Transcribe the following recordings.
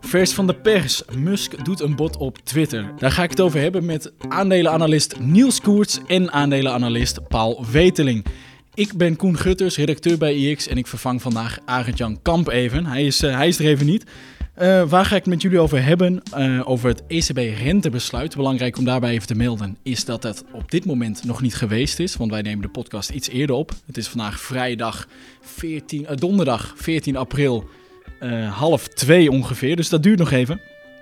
Vers van de pers. Musk doet een bod op Twitter. Daar ga ik het over hebben met aandelenanalist Niels Koerts en aandelenanalist Paul Weteling. Ik ben Koen Gutters, redacteur bij IX en ik vervang vandaag Arend-Jan Kamp even. Hij is, uh, hij is er even niet. Uh, waar ga ik het met jullie over hebben? Uh, over het ECB-rentebesluit. Belangrijk om daarbij even te melden is dat het op dit moment nog niet geweest is. Want wij nemen de podcast iets eerder op. Het is vandaag vrijdag 14, uh, donderdag 14 april half twee ongeveer. Dus dat duurt nog even.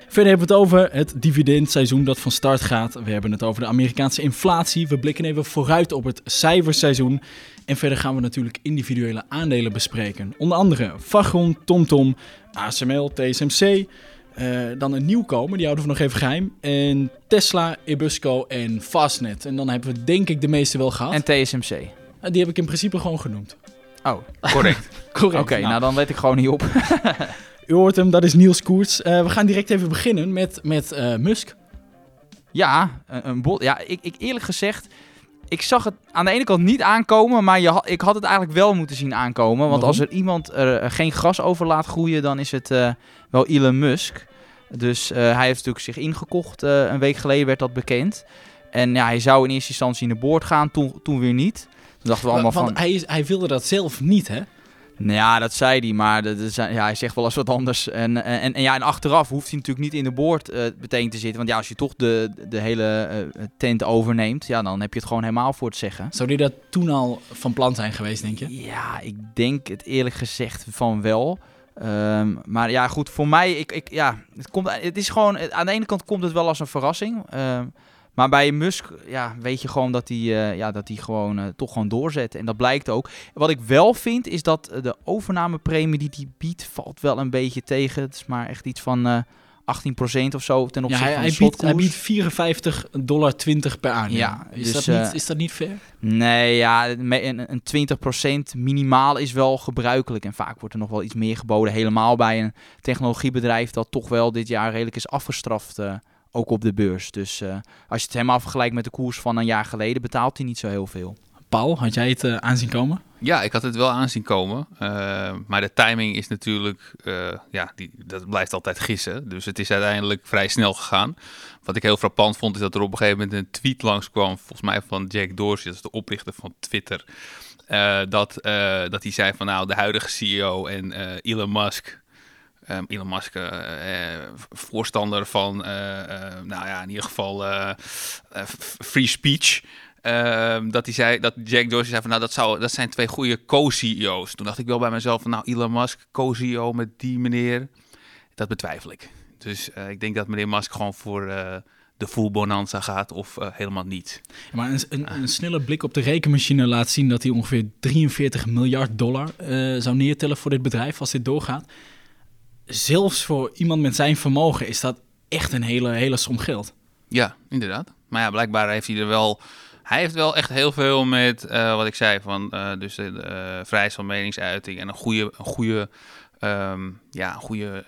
Verder hebben we het over het dividendseizoen dat van start gaat. We hebben het over de Amerikaanse inflatie. We blikken even vooruit op het cijferseizoen. En verder gaan we natuurlijk individuele aandelen bespreken. Onder andere Vagron, TomTom, ASML, TSMC. Uh, dan een nieuwkomer, die houden we nog even geheim. En Tesla, Ebusco en Fastnet. En dan hebben we denk ik de meeste wel gehad. En TSMC. Uh, die heb ik in principe gewoon genoemd. Oh, correct. correct. Oké, okay, nou. nou dan weet ik gewoon niet op. U hoort hem, dat is Niels Koerts. Uh, we gaan direct even beginnen met, met Musk. Ja, een, een bot. Ja, ik, ik eerlijk gezegd, ik zag het aan de ene kant niet aankomen, maar je, ik had het eigenlijk wel moeten zien aankomen. Want Waarom? als er iemand er geen gras over laat groeien, dan is het uh, wel Elon Musk. Dus uh, hij heeft natuurlijk zich ingekocht. Uh, een week geleden werd dat bekend. En ja, hij zou in eerste instantie naar boord gaan, toen, toen weer niet. Toen dachten we allemaal Want van... Hij, is, hij wilde dat zelf niet, hè? Nou ja, dat zei hij, maar dat is, ja, hij zegt wel eens wat anders. En, en, en, ja, en achteraf hoeft hij natuurlijk niet in de boord uh, meteen te zitten. Want ja, als je toch de, de hele uh, tent overneemt, ja, dan heb je het gewoon helemaal voor het zeggen. Zou die dat toen al van plan zijn geweest, denk je? Ja, ik denk het eerlijk gezegd van wel. Um, maar ja, goed, voor mij, ik, ik, ja, het, komt, het is gewoon, aan de ene kant komt het wel als een verrassing. Um, maar bij Musk ja, weet je gewoon dat hij, uh, ja, dat hij gewoon uh, toch gewoon doorzet. En dat blijkt ook. Wat ik wel vind is dat de overnamepremie die hij biedt valt wel een beetje tegen. Het is maar echt iets van uh, 18% of zo ten opzichte ja, hij, van de hij biedt, hij biedt 54 dollar 20 per aandeel. Ja, is, dus, dat niet, is dat niet fair? Nee, ja, een, een 20% minimaal is wel gebruikelijk. En vaak wordt er nog wel iets meer geboden. Helemaal bij een technologiebedrijf dat toch wel dit jaar redelijk is afgestraft ook op de beurs. Dus uh, als je het helemaal vergelijkt met de koers van een jaar geleden, betaalt hij niet zo heel veel. Paul, had jij het uh, aanzien komen? Ja, ik had het wel aanzien komen. Uh, maar de timing is natuurlijk, ja, die, dat blijft altijd gissen. Dus het is uiteindelijk vrij snel gegaan. Wat ik heel frappant vond, is dat er op een gegeven moment een tweet langskwam, volgens mij van Jack Dorsey, dat is de oprichter van Twitter. dat, dat hij zei van nou, de huidige CEO en Elon Musk, Um, Elon Musk, uh, uh, voorstander van, uh, nou ja, in ieder geval free speech. Ehm, dat hij zei, dat Jack Dorsey zei van, nou, dat, zou, dat zijn twee goede co-CEO's. Toen dacht ik wel bij mezelf van, nou, Elon Musk, co-CEO met die meneer, dat betwijfel ik. Dus ik denk dat meneer Musk gewoon voor de full bonanza gaat of helemaal niet. Maar een, een, een, snelle blik op de rekenmachine laat zien dat hij ongeveer 43 miljard dollar zou neertellen voor dit bedrijf als dit doorgaat zelfs voor iemand met zijn vermogen is dat echt een hele, hele som geld. Ja, inderdaad. Maar ja, blijkbaar heeft hij er wel... Hij heeft wel echt heel veel met, uh, wat ik zei, van uh, dus de uh, vrijheid van meningsuiting en een goede, een goede, um, ja, een goede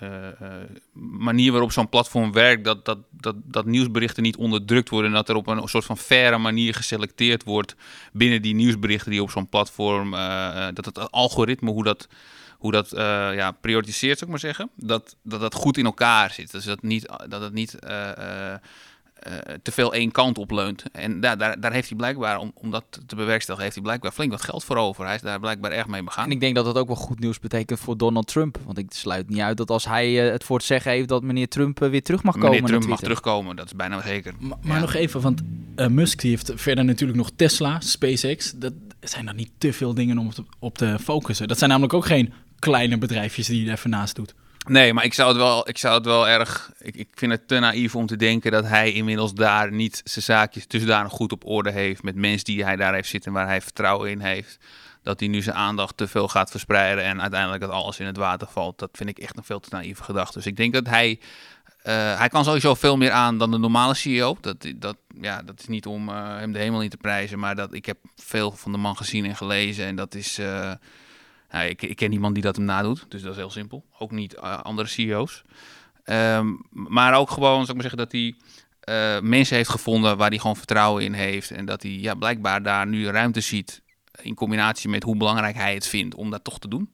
manier waarop zo'n platform werkt. Dat, dat, dat, dat nieuwsberichten niet onderdrukt worden en dat er op een soort van faire manier geselecteerd wordt binnen die nieuwsberichten die op zo'n platform, dat het algoritme, hoe dat hoe dat uh, ja, prioritiseert, zou ik maar zeggen. Dat, dat dat goed in elkaar zit. Dus dat, niet, dat het niet uh, uh, te veel één kant op leunt. En daar, daar, daar heeft hij blijkbaar, om, om dat te bewerkstelligen, heeft hij blijkbaar flink wat geld voor over. Hij is daar blijkbaar erg mee begaan. En ik denk dat dat ook wel goed nieuws betekent voor Donald Trump. Want ik sluit niet uit dat als hij het voor het zeggen heeft dat meneer Trump weer terug mag komen. Meneer Trump mag terugkomen, dat is bijna zeker. Maar, maar ja. nog even, want Musk die heeft verder natuurlijk nog Tesla, SpaceX. Dat zijn dan niet te veel dingen om op te, op te focussen. Dat zijn namelijk ook geen kleine bedrijfjes die je even naast doet. Nee, maar ik zou het wel, ik zou het wel erg. Ik, ik vind het te naïef om te denken dat hij inmiddels daar niet zijn zaakjes dusdanig goed op orde heeft. Met mensen die hij daar heeft zitten waar hij vertrouwen in heeft. Dat hij nu zijn aandacht te veel gaat verspreiden en uiteindelijk dat alles in het water valt. Dat vind ik echt een veel te naïeve gedachte. Dus ik denk dat hij. Uh, hij kan sowieso veel meer aan dan de normale CEO. Dat, dat, ja, dat is niet om uh, hem de hemel in te prijzen. Maar dat, ik heb veel van de man gezien en gelezen. En dat is. Uh, nou, ik, ik, ken niemand die dat hem nadoet, dus dat is heel simpel. Ook niet uh, andere CEO's. Um, maar ook gewoon, zou ik maar zeggen, dat hij uh, mensen heeft gevonden waar hij gewoon vertrouwen in heeft. En dat hij ja, blijkbaar daar nu ruimte ziet in combinatie met hoe belangrijk hij het vindt om dat toch te doen.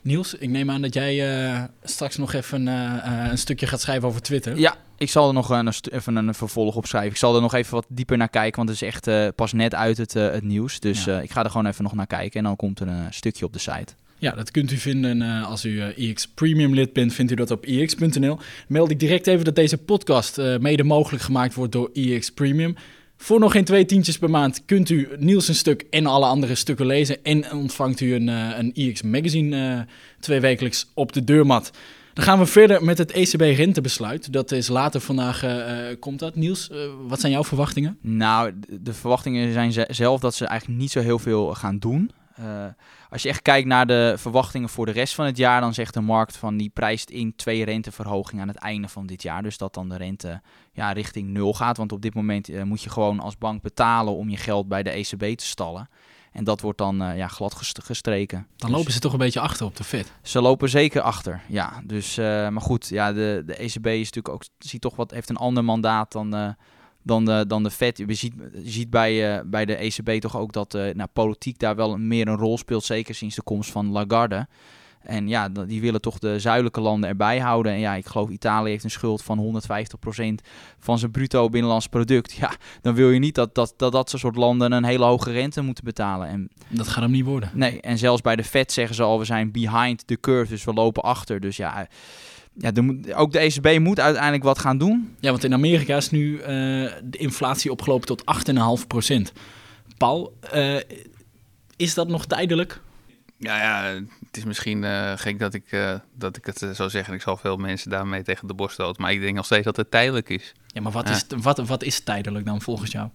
Niels, ik neem aan dat jij uh, straks nog even uh, een stukje gaat schrijven over Twitter. Ja, ik zal er nog een, even een vervolg op schrijven. Ik zal er nog even wat dieper naar kijken, want het is echt uh, pas net uit het, het nieuws. Dus ja. ik ga er gewoon even nog naar kijken en dan komt er een stukje op de site. Ja, dat kunt u vinden als u EX Premium lid bent, vindt u dat op EX.nl. Meld ik direct even dat deze podcast mede mogelijk gemaakt wordt door EX Premium. Voor nog geen twee tientjes per maand kunt u Niels een stuk en alle andere stukken lezen. En ontvangt u een, een EX Magazine twee wekelijks op de deurmat. Dan gaan we verder met het ECB-rentebesluit. Dat is later vandaag, uh, komt dat. Niels, wat zijn jouw verwachtingen? Nou, de verwachtingen zijn zelf dat ze eigenlijk niet zo heel veel gaan doen. Als je echt kijkt naar de verwachtingen voor de rest van het jaar, dan zegt de markt van die prijst in twee renteverhogingen aan het einde van dit jaar. Dus dat dan de rente ja, richting nul gaat. Want op dit moment moet je gewoon als bank betalen om je geld bij de ECB te stallen. En dat wordt dan uh, ja, glad gestreken. Dan dus lopen ze toch een beetje achter op de Fed. Ze lopen zeker achter, ja. Dus, uh, maar goed, ja, de, de ECB is natuurlijk ook, ziet toch wat, heeft een ander mandaat dan dan de, dan de Fed. Je ziet, je ziet bij, bij de ECB toch ook dat nou, politiek daar wel meer een rol speelt, zeker sinds de komst van Lagarde. En ja, die willen toch de zuidelijke landen erbij houden. En ja, ik geloof Italië heeft een schuld van 150% van zijn bruto binnenlands product. Ja, dan wil je niet dat dat, dat, dat soort landen een hele hoge rente moeten betalen. En, dat gaat hem niet worden. Nee, en zelfs bij de Fed zeggen ze al, we zijn behind the curve, dus we lopen achter. Dus ja ja, de, ook de ECB moet uiteindelijk wat gaan doen. Ja, want in Amerika is nu uh, de inflatie opgelopen tot 8,5 procent. Paul, uh, is dat nog tijdelijk? Ja, ja, het is misschien uh, gek dat ik, dat ik het zou zeggen. Ik zal veel mensen daarmee tegen de borst stoten. Maar ik denk nog steeds dat het tijdelijk is. Ja, maar wat, Is, wat, wat is tijdelijk dan volgens jou?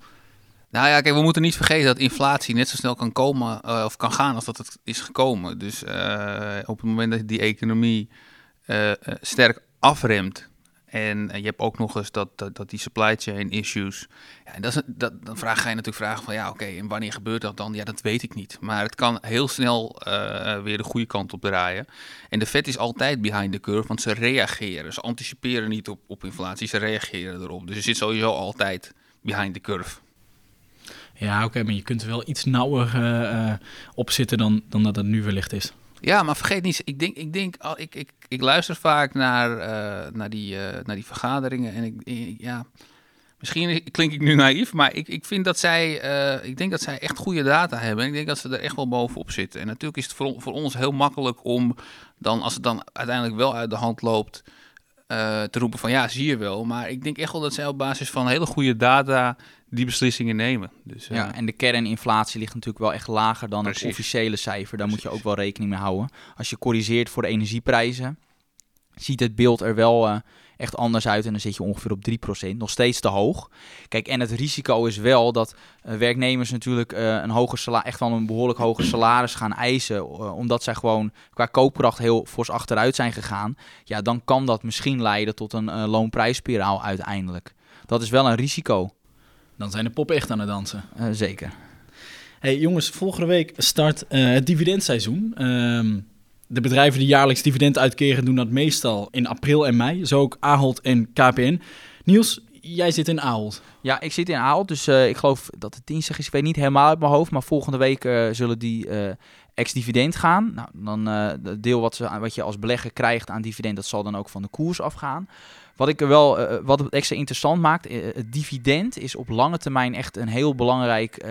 Nou ja, kijk, we moeten niet vergeten dat inflatie net zo snel kan komen of kan gaan als dat het is gekomen. Dus op het moment dat die economie sterk afremt. En, en, je hebt ook nog eens dat, dat, die supply chain issues. Ja, en dat is, dat, dan vraag je natuurlijk vragen van ja, oké, en wanneer gebeurt dat dan? Ja, dat weet ik niet. Maar het kan heel snel uh, weer de goede kant op draaien. En de Fed is altijd behind the curve, want ze reageren. Ze anticiperen niet op, op inflatie, ze reageren erop. Dus je zit sowieso altijd behind the curve. Ja, oké, maar je kunt er wel iets nauwer uh, op zitten dan, dan dat het nu wellicht is. Ja, maar vergeet niet, ik denk, ik, denk, ik, ik, ik luister vaak naar, uh, naar, die, uh, naar die vergaderingen en ik, ja, misschien klink ik nu naïef, maar ik, ik vind dat zij, uh, ik denk dat zij echt goede data hebben. Ik denk dat ze er echt wel bovenop zitten. En natuurlijk is het voor, voor ons heel makkelijk om dan, als het dan uiteindelijk wel uit de hand loopt, te roepen van ja, zie je wel. Maar ik denk echt wel dat zij op basis van hele goede data die beslissingen nemen. Dus, ja, en de kerninflatie ligt natuurlijk wel echt lager dan het officiële cijfer. Daar moet je ook wel rekening mee houden. Als je corrigeert voor de energieprijzen, ziet het beeld er wel uh, echt anders uit. En dan zit je ongeveer op 3%. Nog steeds te hoog. Kijk, en het risico is wel dat uh, werknemers natuurlijk een hoger salaris, echt wel een behoorlijk hoger salaris gaan eisen. omdat zij gewoon qua koopkracht heel fors achteruit zijn gegaan. Ja, dan kan dat misschien leiden tot een loonprijsspiraal uiteindelijk. Dat is wel een risico. Dan zijn de poppen echt aan het dansen. Uh, zeker. Hey jongens, volgende week start uh, het dividendseizoen. Um, de bedrijven die jaarlijks dividend uitkeren doen dat meestal in april en mei. Zo ook Ahold en KPN. Niels, jij zit in Ahold. Ja, ik zit in Ahold, dus uh, ik geloof dat het dinsdag is. Ik weet niet helemaal uit mijn hoofd, maar volgende week uh, zullen die uh, ex-dividend gaan. Nou, dan het deel wat, ze, wat je als belegger krijgt aan dividend, dat zal dan ook van de koers afgaan. Wat ik wel, uh, wat het extra interessant maakt, het dividend is op lange termijn echt een heel belangrijk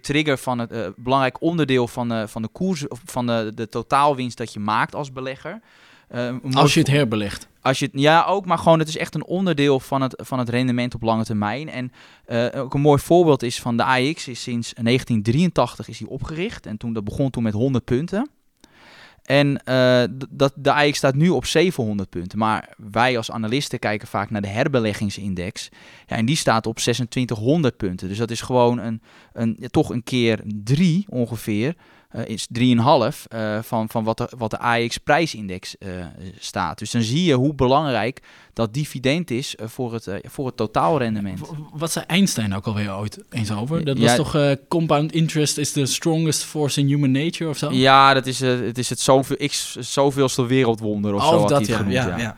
trigger van het belangrijk onderdeel van, van de koers, van de, de totaalwinst dat je maakt als belegger. Als je het herbelegt. Als je ja, ook, maar gewoon het is echt een onderdeel van het, van het rendement op lange termijn. En ook een mooi voorbeeld is van de AX, is sinds 1983 is die opgericht. En toen, dat begon toen met 100 punten. En uh, dat, de AX staat nu op 700 punten. Maar wij als analisten kijken vaak naar de herbeleggingsindex. Ja, en die staat op 2600 punten. Dus dat is gewoon een, een, ja, toch een keer drie ongeveer uh, is 3,5 uh, van, van wat de, wat de AX prijsindex uh, staat. Dus dan zie je hoe belangrijk dat dividend is voor, het, voor het totaalrendement. Wat zei Einstein ook alweer ooit eens over? Dat was toch compound interest is the strongest force in human nature of zo? Ja, dat is, het is het zoveel, x, zoveelste wereldwonder of oh, zo. Dat, ja, genoemd, ja, ja.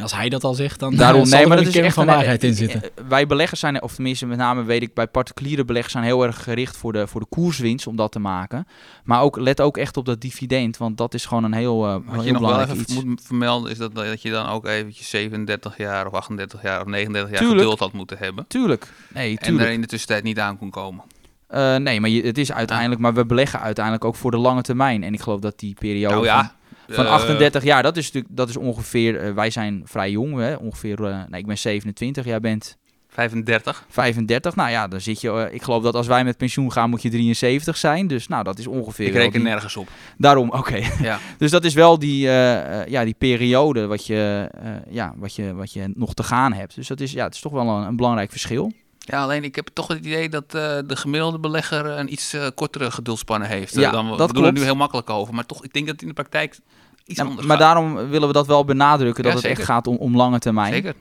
Als hij dat al zegt, dan Daarom, zal nee, er maar wel dat is echt van een- waarheid in eh, zitten. eh, Wij beleggers zijn, of tenminste met name weet ik, bij particuliere beleggers zijn heel erg gericht voor de, voor de koerswinst om dat te maken. Maar ook, let ook echt op dat dividend, want dat is gewoon een heel, eh, Wat heel je nog wel belangrijk even iets. moet vermelden is dat, dat je dan ook eventjes 37 jaar of 38 jaar of 39 jaar Tuurlijk. geduld had moeten hebben. Tuurlijk, nee, En tuurlijk. er in de tussentijd niet aan kon komen. Eh, nee, maar je, het is uiteindelijk, maar we beleggen uiteindelijk ook voor de lange termijn. En ik geloof dat die periode Nou ja, van eh, 38 jaar, dat is natuurlijk, dat is ongeveer, eh, wij zijn vrij jong, hè, ongeveer, eh, nee, ik ben 27, jij bent 35. 35. Nou ja, dan zit je, eh, ik geloof dat als wij met pensioen gaan, moet je 73 zijn. Dus nou, dat is ongeveer. Ik reken die- nergens op. Daarom, oké. Ja. dus dat is wel die, eh, eh, ja, die periode wat je, eh, ja, wat, je, wat je nog te gaan hebt. Dus dat is, ja, het is toch wel een, een belangrijk verschil. Ja, alleen ik heb toch het idee dat eh, de gemiddelde belegger een iets eh, kortere geduldspanne heeft. Ja, Eh, dan, we dat we doen klopt. nu heel makkelijk over. Maar toch, ik denk dat het in de praktijk iets Ja, anders maar gaat. daarom willen we dat wel benadrukken, dat Ja, het echt gaat om, om lange termijn. Zeker.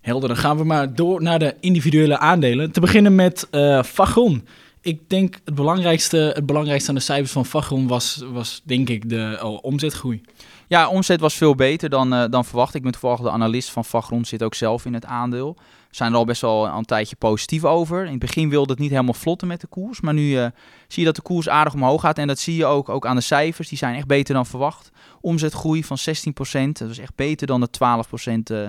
Helder, dan gaan we maar door naar de individuele aandelen. Te beginnen met eh Fagron. Ik denk het belangrijkste, het belangrijkste aan de cijfers van Fagron was, was denk ik de oh, omzetgroei. Ja, omzet was veel beter dan, eh, dan verwacht. Ik ben toevallig de analist van Vagron, zit ook zelf in het aandeel. Zijn er al best wel een tijdje positief over. In het begin wilde het niet helemaal vlotten met de koers. Maar nu eh, zie je dat de koers aardig omhoog gaat. En dat zie je ook, ook aan de cijfers. Die zijn echt beter dan verwacht. Omzetgroei van 16%. Dat is echt beter dan de 12% eh,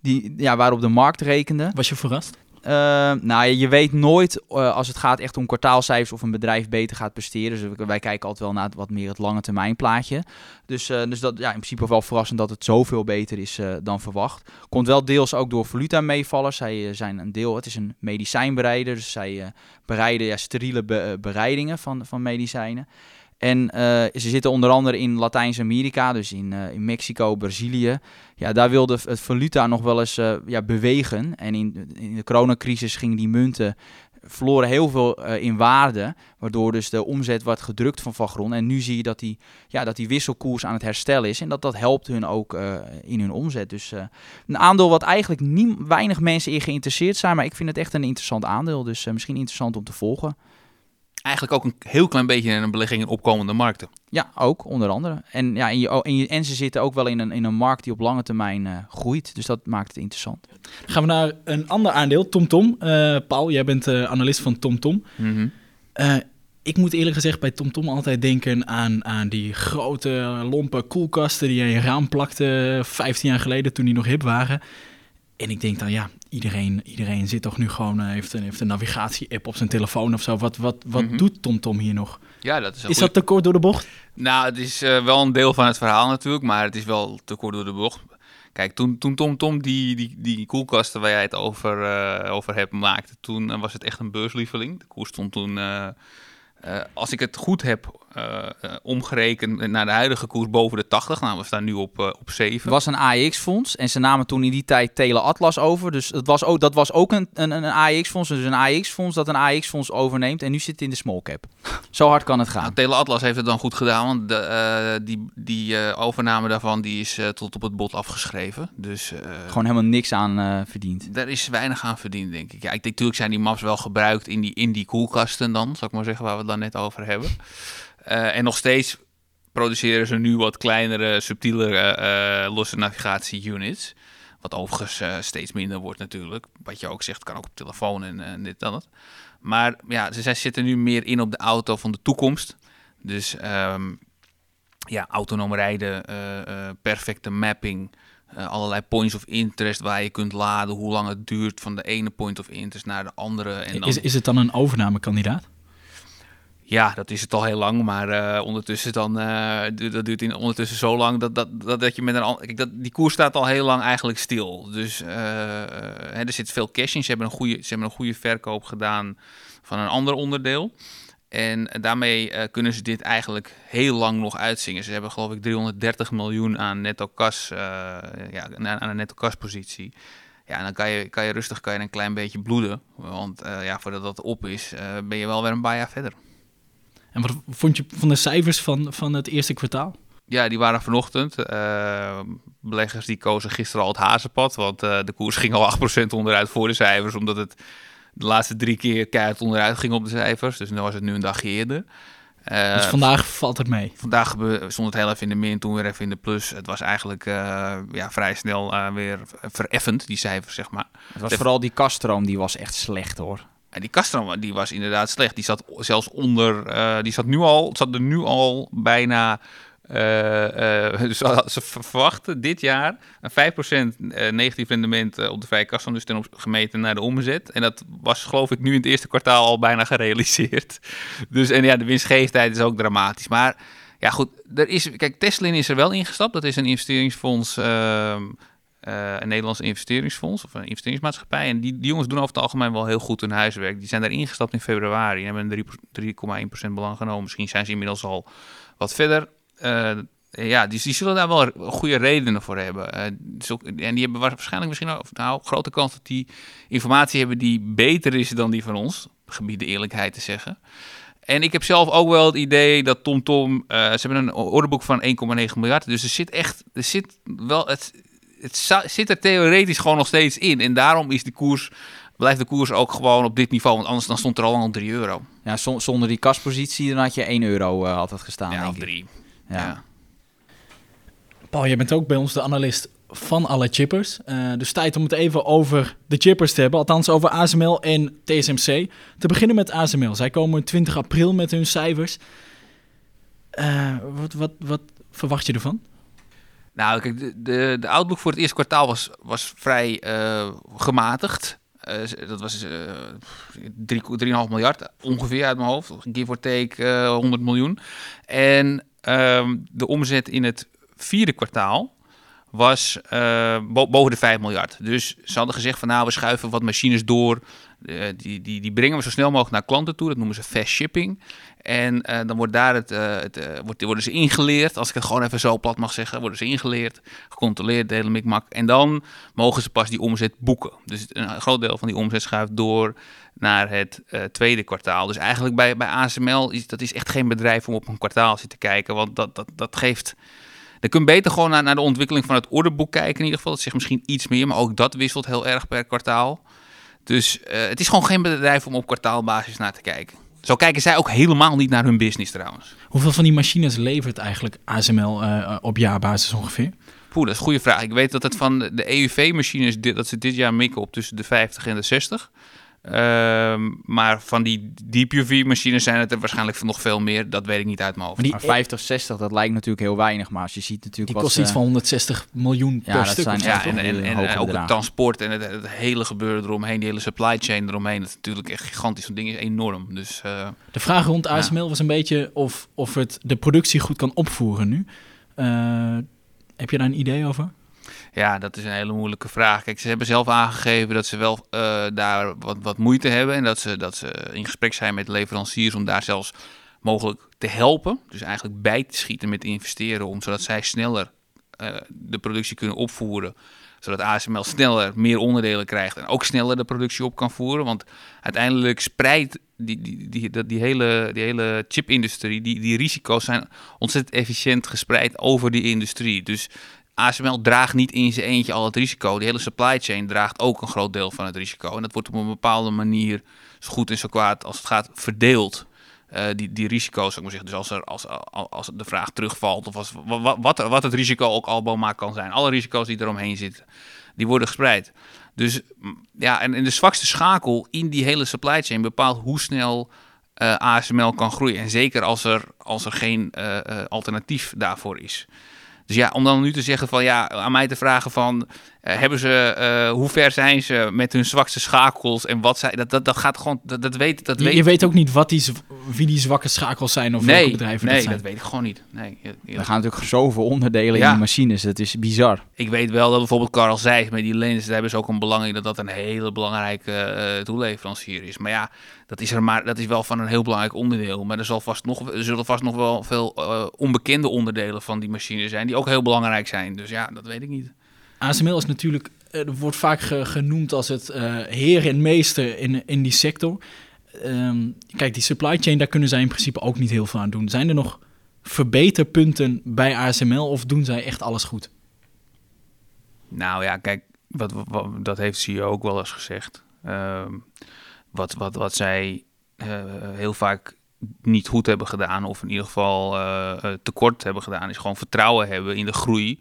die, ja, waarop de markt rekende. Was je verrast? Eh, nou, je weet nooit eh, als het gaat echt om kwartaalcijfers of een bedrijf beter gaat presteren. Dus wij- kijken altijd wel naar het, wat meer het lange termijn plaatje. Dus, eh, dus dat ja, in principe wel verrassend dat het zoveel beter is dan verwacht. Komt wel deels ook door valuta meevallen. Zij zijn een deel, het is een medicijnbereider. Dus zij bereiden ja, steriele be- bereidingen van, van medicijnen. En eh, ze zitten onder andere in Latijns-Amerika, dus in, eh, in Mexico, Brazilië. Ja, daar wilde het valuta nog wel eens eh, ja, bewegen. En in, in de coronacrisis gingen die munten verloren heel veel in waarde, waardoor dus de omzet wordt gedrukt van Van. En nu zie je dat die, ja, dat die wisselkoers aan het herstellen is en dat dat helpt hun ook in hun omzet. Dus een aandeel wat eigenlijk niet, weinig mensen in geïnteresseerd zijn, maar ik vind het echt een interessant aandeel. Dus misschien interessant om te volgen. Eigenlijk ook een heel klein beetje een belegging in opkomende markten. Ja, ook onder andere. En, ja, en, je, en, je, en ze zitten ook wel in een, in een markt die op lange termijn eh, groeit. Dus dat maakt het interessant. Dan gaan we naar een ander aandeel, TomTom. Eh Paul, jij bent eh, analist van TomTom. Mhm. Eh, ik moet eerlijk gezegd bij TomTom altijd denken aan, aan die grote lompe koelkasten die je in je raam plakte 15 jaar geleden toen die nog hip waren. En ik denk dan, ja, iedereen, iedereen zit toch nu gewoon, eh, heeft, een, heeft een navigatie-app op zijn telefoon of zo. Wat, wat, wat Mhm. doet TomTom hier nog? Ja, dat is Is goeie- dat te kort door de bocht? Nou, het is eh, wel een deel van het verhaal natuurlijk, maar het is wel te kort door de bocht. Kijk, toen, toen Tom Tom die, die, die koelkasten waar jij het over, eh, over hebt maakte, toen was het echt een beurslieveling. De koers stond toen, eh, als ik het goed heb eh, eh, omgerekend naar de huidige koers, boven de 80. Nou, we staan nu op, op 7. Het was een AEX-fonds en ze namen toen in die tijd Tele Atlas over. Dus dat was ook, dat was ook een, een, een AEX-fonds. Dus een AEX-fonds dat een AEX-fonds overneemt. En nu zit het in de small cap. Zo hard kan het gaan. Nou, Tele Atlas heeft het dan goed gedaan, want de, die, die overname daarvan die is tot op het bot afgeschreven. Dus Gewoon helemaal niks aan verdiend. Daar is weinig aan verdiend, denk ik. Ja, ik denk natuurlijk zijn die maps wel gebruikt in die, in die koelkasten dan, zal ik maar zeggen, waar we dan net over hebben. Eh, en nog steeds produceren ze nu wat kleinere, subtielere eh, losse navigatie-units. Wat overigens eh, steeds minder wordt natuurlijk. Wat je ook zegt, kan ook op telefoon en, en dit en dat. Maar ja, ze, zitten nu meer in op de auto van de toekomst. Dus ehm, ja, autonoom rijden, eh, eh, perfecte mapping, eh, allerlei points of interest waar je kunt laden, hoe lang het duurt van de ene point of interest naar de andere. En dan, Is, is het dan een overnamekandidaat? Ja, dat is het al heel lang, maar eh, ondertussen dan, eh, dat duurt in, ondertussen zo lang dat, dat, dat, dat je met een kijk, dat Die koers staat al heel lang eigenlijk stil. Dus eh, hè, er zit veel cash in. Ze hebben, een goede, ze hebben een goede verkoop gedaan van een ander onderdeel. En daarmee kunnen ze dit eigenlijk heel lang nog uitzingen. Ze hebben geloof ik 330 miljoen aan netto kas, eh, ja, aan een netto kaspositie. Ja, en dan kan je, kan je rustig kan je een klein beetje bloeden. Want ja, voordat dat op is, ben je wel weer een paar jaar verder. En wat vond je van de cijfers van, van het eerste kwartaal? Ja, die waren vanochtend. Eh, beleggers die kozen gisteren al het hazenpad. Want eh, de koers ging al 8% onderuit voor de cijfers. Omdat het de laatste drie keer keihard onderuit ging op de cijfers. Dus nu was het nu een dagje eerder. Eh, dus vandaag valt het mee. Vandaag stond het heel even in de min, toen weer even in de plus. Het was eigenlijk eh, ja, vrij snel weer vereffend, die cijfers, zeg maar. Het was De- vooral die kaststroom, die was echt slecht hoor. En die Castro, die was inderdaad slecht. Die zat zelfs onder, eh, die zat nu al, zat er nu al bijna. dus ze verwachten dit jaar een 5% eh, negatief rendement op de vrije kaststroom, dus ten op, gemeten naar de omzet. En dat was geloof ik nu in het eerste kwartaal al bijna gerealiseerd. Dus en ja, de winstgevendheid is ook dramatisch. Maar ja, goed, er is, kijk, Teslin is er wel ingestapt. Dat is een investeringsfonds, eh, een Nederlands investeringsfonds of een investeringsmaatschappij. En die, die jongens doen over het algemeen wel heel goed hun huiswerk. Die zijn daar ingestapt in februari en hebben een 3 3,1% belang genomen. Misschien zijn ze inmiddels al wat verder. Eh, ja, die, die zullen daar wel goede redenen voor hebben. Eh, dus en die hebben waarschijnlijk misschien of nou, grote kans dat die informatie hebben die beter is dan die van ons. Gebied de eerlijkheid te zeggen. En ik heb zelf ook wel het idee dat TomTom, eh ze hebben een orderboek van 1,9 miljard. Dus er zit echt, er zit wel, het, het zit er theoretisch gewoon nog steeds in. En daarom is de koers, blijft de koers ook gewoon op dit niveau. Want anders dan stond er al al 3 euro. Ja, zon- zonder die kaspositie dan had je 1 euro eh, altijd gestaan. ja, denk of ik. 3. Ja. Ja. Paul, jij bent ook bij ons de analist van alle chippers. Eh, dus tijd om het even over de chippers te hebben. Althans over ASML en TSMC. Te beginnen met ASML. Zij komen 20 april met hun cijfers. Eh, wat, wat, wat verwacht je ervan? Nou, kijk, de, de, outlook voor het eerste kwartaal was, was vrij eh, gematigd. Eh, dat was eh 3, 3,5 miljard ongeveer uit mijn hoofd. Give or take eh 100 miljoen. En ehm, de omzet in het vierde kwartaal was eh, bo- boven de 5 miljard. Dus ze hadden gezegd van nou, we schuiven wat machines door. Eh, die, die, die brengen we zo snel mogelijk naar klanten toe. Dat noemen ze fast shipping. En eh, dan wordt daar het, eh, het, wordt, worden ze ingeleerd, als ik het gewoon even zo plat mag zeggen, worden ze ingeleerd, gecontroleerd, de hele mikmak. En dan mogen ze pas die omzet boeken. Dus een groot deel van die omzet schuift door naar het tweede kwartaal. Dus eigenlijk bij, bij ASML is dat is echt geen bedrijf om op een kwartaal te kijken, want dat, dat, dat geeft... Dan kun beter gewoon naar, naar de ontwikkeling van het orderboek kijken in ieder geval. Dat zegt misschien iets meer, maar ook dat wisselt heel erg per kwartaal. Dus eh, het is gewoon geen bedrijf om op kwartaalbasis naar te kijken. Zo kijken zij ook helemaal niet naar hun business trouwens. Hoeveel van die machines levert eigenlijk ASML eh, op jaarbasis ongeveer? Poeh, dat is een goede vraag. Ik weet dat het van de EUV-machines, dit- dat ze dit jaar mikken op tussen de 50 en de 60. Ehm, maar van die Deep UV-machines zijn het er waarschijnlijk nog veel meer. Dat weet ik niet uit mijn hoofd. Maar die, Maar 50, 60, dat lijkt natuurlijk heel weinig. Maar als je ziet natuurlijk die wat kost iets van 160 miljoen per Ja, dat stuk. zijn Ja, en, en, en, ook het transport en het, het hele gebeuren eromheen, die hele supply chain eromheen, dat is natuurlijk echt gigantisch. Zo'n ding is enorm. Dus eh, De vraag rond ASML was een beetje of, of het de productie goed kan opvoeren nu. Eh, heb je daar een idee over? Ja, dat is een hele moeilijke vraag. Kijk, ze hebben zelf aangegeven dat ze wel eh, daar wat, wat moeite hebben. En dat ze, dat ze in gesprek zijn met leveranciers om daar zelfs mogelijk te helpen. Dus eigenlijk bij te schieten met investeren. Om, zodat zij sneller eh, de productie kunnen opvoeren. Zodat ASML sneller meer onderdelen krijgt. En ook sneller de productie op kan voeren. Want uiteindelijk spreidt die, die, die, die, die hele, die hele chipindustrie. Die, die risico's zijn ontzettend efficiënt gespreid over die industrie. Dus ASML draagt niet in zijn eentje al het risico. De hele supply chain draagt ook een groot deel van het risico. En dat wordt op een bepaalde manier, zo goed en zo kwaad als het gaat, verdeeld. Eh, die, die risico's, zou ik maar. Dus als, er, als, als, de vraag terugvalt, of als, wat, wat, wat het risico ook al maar kan zijn. Alle risico's die eromheen zitten, die worden gespreid. Dus ja, en, en de zwakste schakel in die hele supply chain bepaalt hoe snel eh, ASML kan groeien. En zeker als er, als er geen eh, alternatief daarvoor is. Dus ja, om dan nu te zeggen van ja, aan mij te vragen van eh, hebben ze, eh, hoe ver zijn ze met hun zwakste schakels en wat zij, dat, dat, dat gaat gewoon, dat, dat weet, dat Je, weet je weet ook niet wat die, wie die zwakke schakels zijn of welke nee, bedrijven nee, dat zijn. dat weet ik gewoon niet. Nee, je- je- Er gaan natuurlijk zoveel onderdelen Ja. in die machines. Dat is bizar. Ik weet wel dat bijvoorbeeld Carl Zeiss met die lens, daar hebben ze ook een belang in dat dat een hele belangrijke eh toeleverancier is. Maar ja, dat is, er maar, dat is wel van een heel belangrijk onderdeel. Maar er, zal vast nog, er zullen vast nog wel veel onbekende onderdelen van die machine zijn die ook heel belangrijk zijn. Dus ja, dat weet ik niet. ASML is natuurlijk, eh, wordt vaak ge- genoemd als het eh heer en meester in, in die sector. Ehm, kijk, die supply chain, daar kunnen zij in principe ook niet heel veel aan doen. Zijn er nog verbeterpunten bij ASML of doen zij echt alles goed? Nou ja, kijk, wat, dat heeft CEO ook wel eens gezegd. Ehm, wat, wat, wat zij eh, heel vaak niet goed hebben gedaan, of in ieder geval tekort hebben gedaan, is gewoon vertrouwen hebben in de groei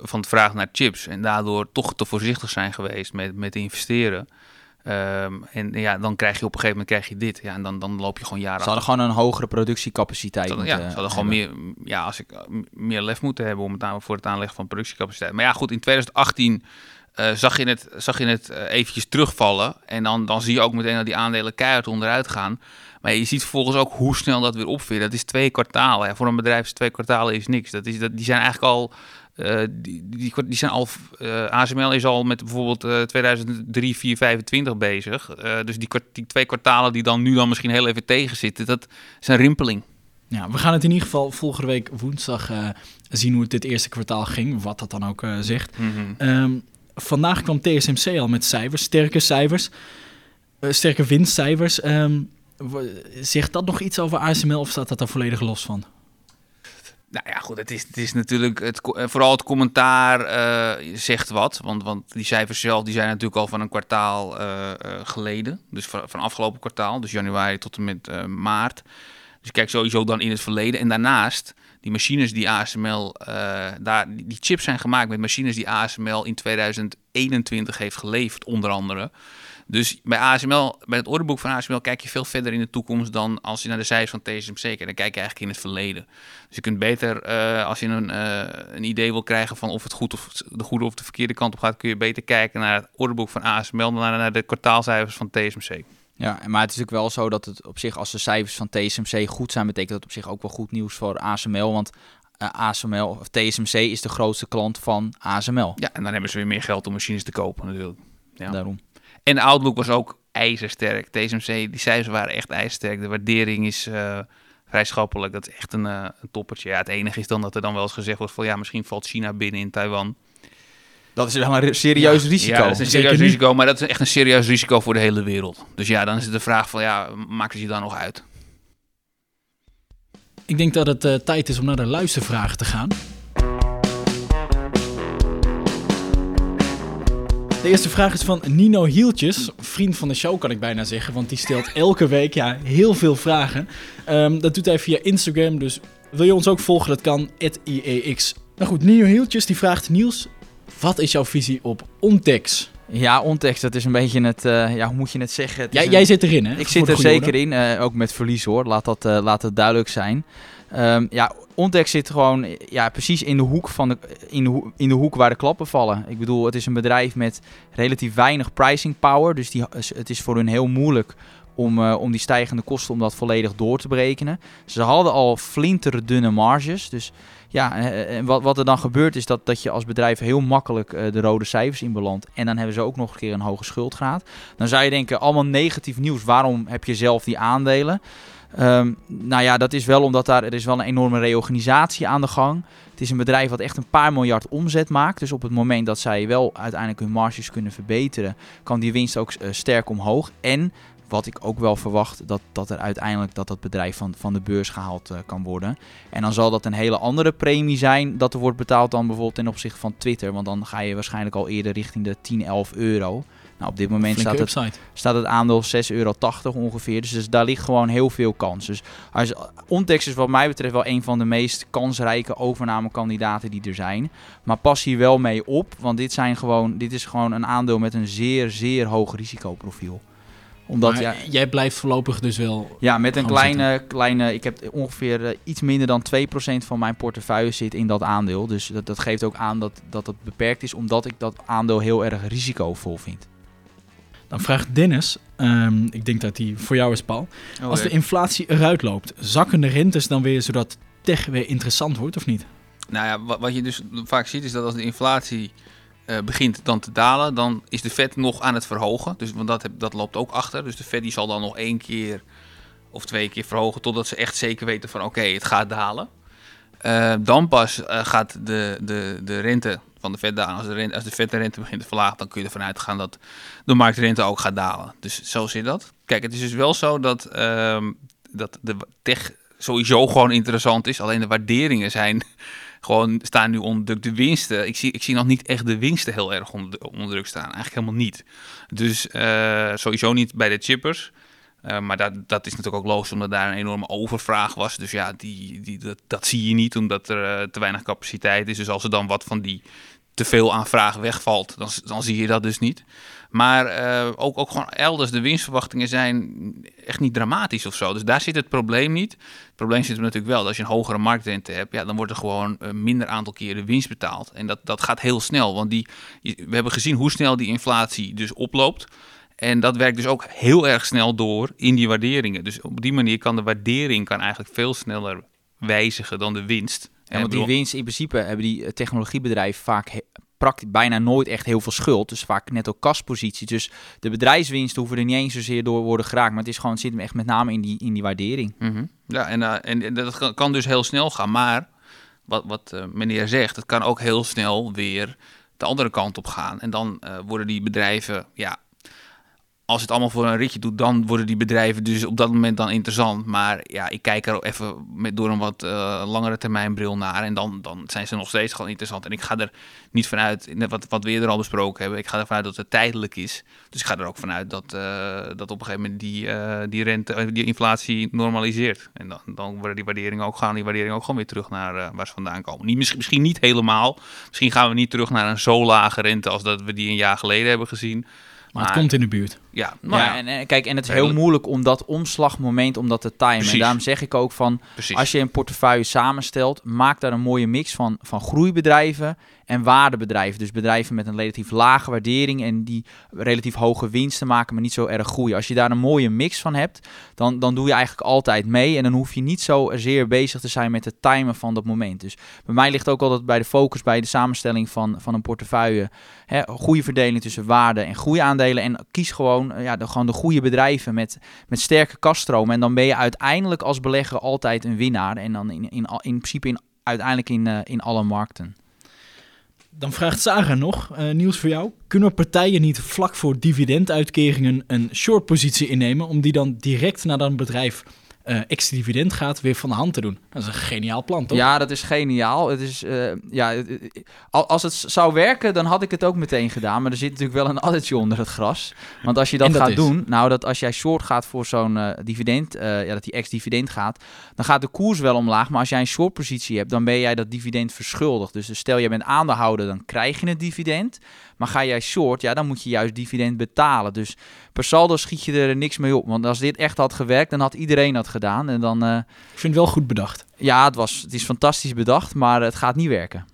van het vraag naar chips. En daardoor toch te voorzichtig zijn geweest met, met investeren. Ehm, en ja, dan krijg je op een gegeven moment krijg je dit. Ja, en dan, dan loop je gewoon jaren. Ze hadden gewoon een hogere productiecapaciteit. Ze ja, ze hadden gewoon meer, ja, als ik meer lef moeten hebben om het aan, voor het aanleggen van productiecapaciteit. Maar ja, goed, in 2018 uh, zag je het, zag je het uh, eventjes terugvallen. En dan, dan zie je ook meteen dat die aandelen keihard onderuit gaan. Maar je ziet vervolgens ook hoe snel dat weer opveert. Dat is twee kwartalen. Voor een bedrijf is twee kwartalen is niks. Dat is, dat, die zijn eigenlijk al... Uh, die, die, die, zijn al ASML is al met bijvoorbeeld 2003, 4, 25 bezig. dus die, die twee kwartalen die dan nu dan misschien heel even tegenzitten, dat is een rimpeling. Ja, we gaan het in ieder geval volgende week woensdag zien hoe het dit eerste kwartaal ging, wat dat dan ook zegt. Mm -hmm vandaag kwam TSMC al met cijfers, sterke cijfers, uh, sterke winstcijfers. Um, zegt dat nog iets over ASML of staat dat daar volledig los van? Nou ja, goed, het is, het is natuurlijk, het, eh, vooral het commentaar uh, zegt wat. Want, want die cijfers zelf die zijn natuurlijk al van een kwartaal uh, geleden. Dus van, afgelopen kwartaal, dus januari tot en met maart. Dus kijk sowieso dan in het verleden. En daarnaast die machines die ASML, daar, die chips zijn gemaakt met machines die ASML in 2021 heeft geleverd, onder andere. Dus bij ASML, bij het orderboek van ASML kijk je veel verder in de toekomst dan als je naar de cijfers van TSMC kijkt. Dan kijk je eigenlijk in het verleden. Dus je kunt beter, uh, als je een, uh, een idee wil krijgen van of het goed of de goede of de verkeerde kant op gaat, kun je beter kijken naar het orderboek van ASML dan naar, de kwartaalcijfers van TSMC. Ja, maar het is natuurlijk wel zo dat het op zich, als de cijfers van TSMC goed zijn, betekent dat op zich ook wel goed nieuws voor ASML. Want uh, eh, ASML, of TSMC is de grootste klant van ASML. Ja, en dan hebben ze weer meer geld om machines te kopen natuurlijk. Ja. Daarom. En de outlook was ook ijzersterk. TSMC, die cijfers waren echt ijzersterk. De waardering is uh, vrij schappelijk. Dat is echt een, uh, een toppertje. Ja, het enige is dan dat er dan wel eens gezegd wordt van ja, misschien valt China binnen in Taiwan. Dat is wel een serieus risico. Ja, dat is een serieus risico, maar dat is echt een serieus risico voor de hele wereld. Dus ja, dan is het de vraag van, ja, maakt het je dan nog uit? Ik denk dat het uh, tijd is om naar de luistervragen te gaan. De eerste vraag is van Nino Hieltjes, vriend van de show kan ik bijna zeggen, want die stelt elke week ja, heel veel vragen. Um, dat doet hij via Instagram, dus wil je ons ook volgen, dat kan, IEX. Nou goed, Nino Hieltjes die vraagt Niels, wat is jouw visie op Ontex? Ja, Ontex, dat is een beetje het, uh, ja, hoe moet je het zeggen? Het jij, jij zit erin, hè? Ik zit er zeker in, uh, ook met verlies hoor, laat dat, uh, laat dat duidelijk zijn. Um, ja, Ontex zit gewoon ja, precies in de, hoek van de, in, de in de hoek waar de klappen vallen. Ik bedoel, het is een bedrijf met relatief weinig pricing power, dus die, het is voor hun heel moeilijk om, uh, om die stijgende kosten om dat volledig door te berekenen. Ze hadden al flinterdunne marges, dus ja, en wat, wat er dan gebeurt is dat, dat je als bedrijf heel makkelijk uh, de rode cijfers inbelandt. En dan hebben ze ook nog een keer een hoge schuldgraad. Dan zou je denken, allemaal negatief nieuws. Waarom heb je zelf die aandelen? Um, nou ja, dat is wel omdat daar, er is wel een enorme reorganisatie aan de gang. Het is een bedrijf wat echt een paar miljard omzet maakt. Dus op het moment dat zij wel uiteindelijk hun marges kunnen verbeteren, kan die winst ook uh, sterk omhoog. En wat ik ook wel verwacht, dat, dat er uiteindelijk dat dat bedrijf van, van de beurs gehaald uh, kan worden. En dan zal dat een hele andere premie zijn dat er wordt betaald dan bijvoorbeeld ten opzichte van Twitter. Want dan ga je waarschijnlijk al eerder richting de 10, 11 euro. Nou, op dit moment staat het, staat het aandeel 6,80 euro ongeveer. Dus, dus, daar ligt gewoon heel veel kans. Dus als, Ontex is wat mij betreft wel een van de meest kansrijke overnamekandidaten die er zijn. Maar pas hier wel mee op, want dit, zijn gewoon, dit is gewoon een aandeel met een zeer, zeer hoog risicoprofiel omdat, ja, jij blijft voorlopig dus wel. Ja, met een kleine, kleine. Ik heb ongeveer uh, iets minder dan 2% van mijn portefeuille zit in dat aandeel. Dus dat, dat geeft ook aan dat, dat het beperkt is, omdat ik dat aandeel heel erg risicovol vind. Dan vraagt Dennis, um, ik denk dat die voor jou is, Paul. Oh, Als de inflatie eruit loopt, zakken de rentes dan weer zodat tech weer interessant wordt of niet? Nou ja, wat, wat je dus vaak ziet is dat als de inflatie uh, begint dan te dalen, dan is de vet nog aan het verhogen. Dus, want dat, dat loopt ook achter. Dus de vet die zal dan nog één keer of twee keer verhogen totdat ze echt zeker weten van oké, het gaat dalen. Uh, dan pas uh, gaat de, de, de rente van de vet dalen. Als de, als de vet de rente begint te verlagen, dan kun je ervan uitgaan dat de marktrente ook gaat dalen. Dus zo zit dat. Kijk, het is dus wel zo dat, uh, dat de tech sowieso gewoon interessant is. Alleen de waarderingen zijn gewoon staan nu onder druk. De winsten, ik zie, ik zie nog niet echt de winsten heel erg onder, onder druk staan. Eigenlijk helemaal niet. Dus uh, sowieso niet bij de chippers. Uh, maar dat, dat is natuurlijk ook logisch omdat daar een enorme overvraag was. Dus ja, die, die, dat, dat zie je niet omdat er uh, te weinig capaciteit is. Dus als er dan wat van die te veel aan vraag wegvalt, dan, dan zie je dat dus niet. Maar uh, ook, ook gewoon elders, de winstverwachtingen zijn echt niet dramatisch of zo. Dus daar zit het probleem niet. Het probleem zit er natuurlijk wel. Dat als je een hogere marktrente hebt, ja, dan wordt er gewoon een minder aantal keren winst betaald. En dat, dat gaat heel snel. Want die, we hebben gezien hoe snel die inflatie dus oploopt. En dat werkt dus ook heel erg snel door in die waarderingen. Dus op die manier kan de waardering kan eigenlijk veel sneller wijzigen dan de winst. En want die winst in principe hebben die eh, technologiebedrijven vaak praktisch bijna nooit echt heel veel schuld. Dus vaak net ook kaspositie. Dus de bedrijfswinsten hoeven er niet eens zozeer door worden geraakt. Maar het is gewoon, zit hem echt met name in die, in die waardering. Mhm. Ja, en, uh, en dat kan dus heel snel gaan. Maar wat, wat uh, meneer zegt, het kan ook heel snel weer de andere kant op gaan. En dan uh, worden die bedrijven ja, als het allemaal voor een ritje doet, dan worden die bedrijven dus op dat moment dan interessant. Maar ja, ik kijk er even met, door een wat uh, langere termijn bril naar. En dan, dan zijn ze nog steeds gewoon interessant. En ik ga er niet vanuit, wat, wat we eerder al besproken hebben, ik ga ervan uit dat het tijdelijk is. Dus ik ga er ook vanuit dat, uh, dat op een gegeven moment die, uh, die rente, die inflatie normaliseert. En dan, dan worden die waarderingen ook gaan, die waarderingen ook gewoon weer terug naar waar ze vandaan komen. Niet, misschien, misschien niet helemaal. Misschien gaan we niet terug naar een zo lage rente als dat we die een jaar geleden hebben gezien. Maar, het komt in de buurt. Ja, maar ja, en, en, kijk, en het is heel moeilijk om dat omslagmoment, om dat te timen. Precies. En daarom zeg ik ook van, Precies. als je een portefeuille samenstelt, maak daar een mooie mix van, van groeibedrijven en waardebedrijven. Dus bedrijven met een relatief lage waardering en die relatief hoge winsten maken, maar niet zo erg groeien. Als je daar een mooie mix van hebt, dan, dan doe je eigenlijk altijd mee. En dan hoef je niet zo zeer bezig te zijn met het timen van dat moment. Dus bij mij ligt ook altijd bij de focus, bij de samenstelling van, van een portefeuille, hè, goede verdeling tussen waarde en groeiaandelen. En kies gewoon, ja, de, gewoon de goede bedrijven met, met sterke kaststromen. En dan ben je uiteindelijk als belegger altijd een winnaar. En dan in, in, in, principe in, uiteindelijk in, uh, in alle markten. Dan vraagt Sarah nog, uh, nieuws voor jou. Kunnen partijen niet vlak voor dividenduitkeringen een short positie innemen om die dan direct naar dat bedrijf uh, ex-dividend gaat weer van de hand te doen. Dat is een geniaal plan, toch? Ja, dat is geniaal. Het is, uh, ja, als het zou werken, dan had ik het ook meteen gedaan. Maar er zit natuurlijk wel een addertje onder het gras. Want als je dat, dat gaat is. doen, nou, dat als jij short gaat voor zo'n uh, dividend, ja, dat die ex-dividend gaat, dan gaat de koers wel omlaag. Maar als jij een short positie hebt, dan ben jij dat dividend verschuldigd. Dus, dus stel, je bent aandeelhouder, dan krijg je het dividend. Maar ga jij short, ja, dan moet je juist dividend betalen. Dus per saldo schiet je er niks mee op. Want als dit echt had gewerkt, dan had iedereen dat gedaan. En dan, uh... Ik vind het wel goed bedacht. Ja, het, was, het is fantastisch bedacht, maar het gaat niet werken.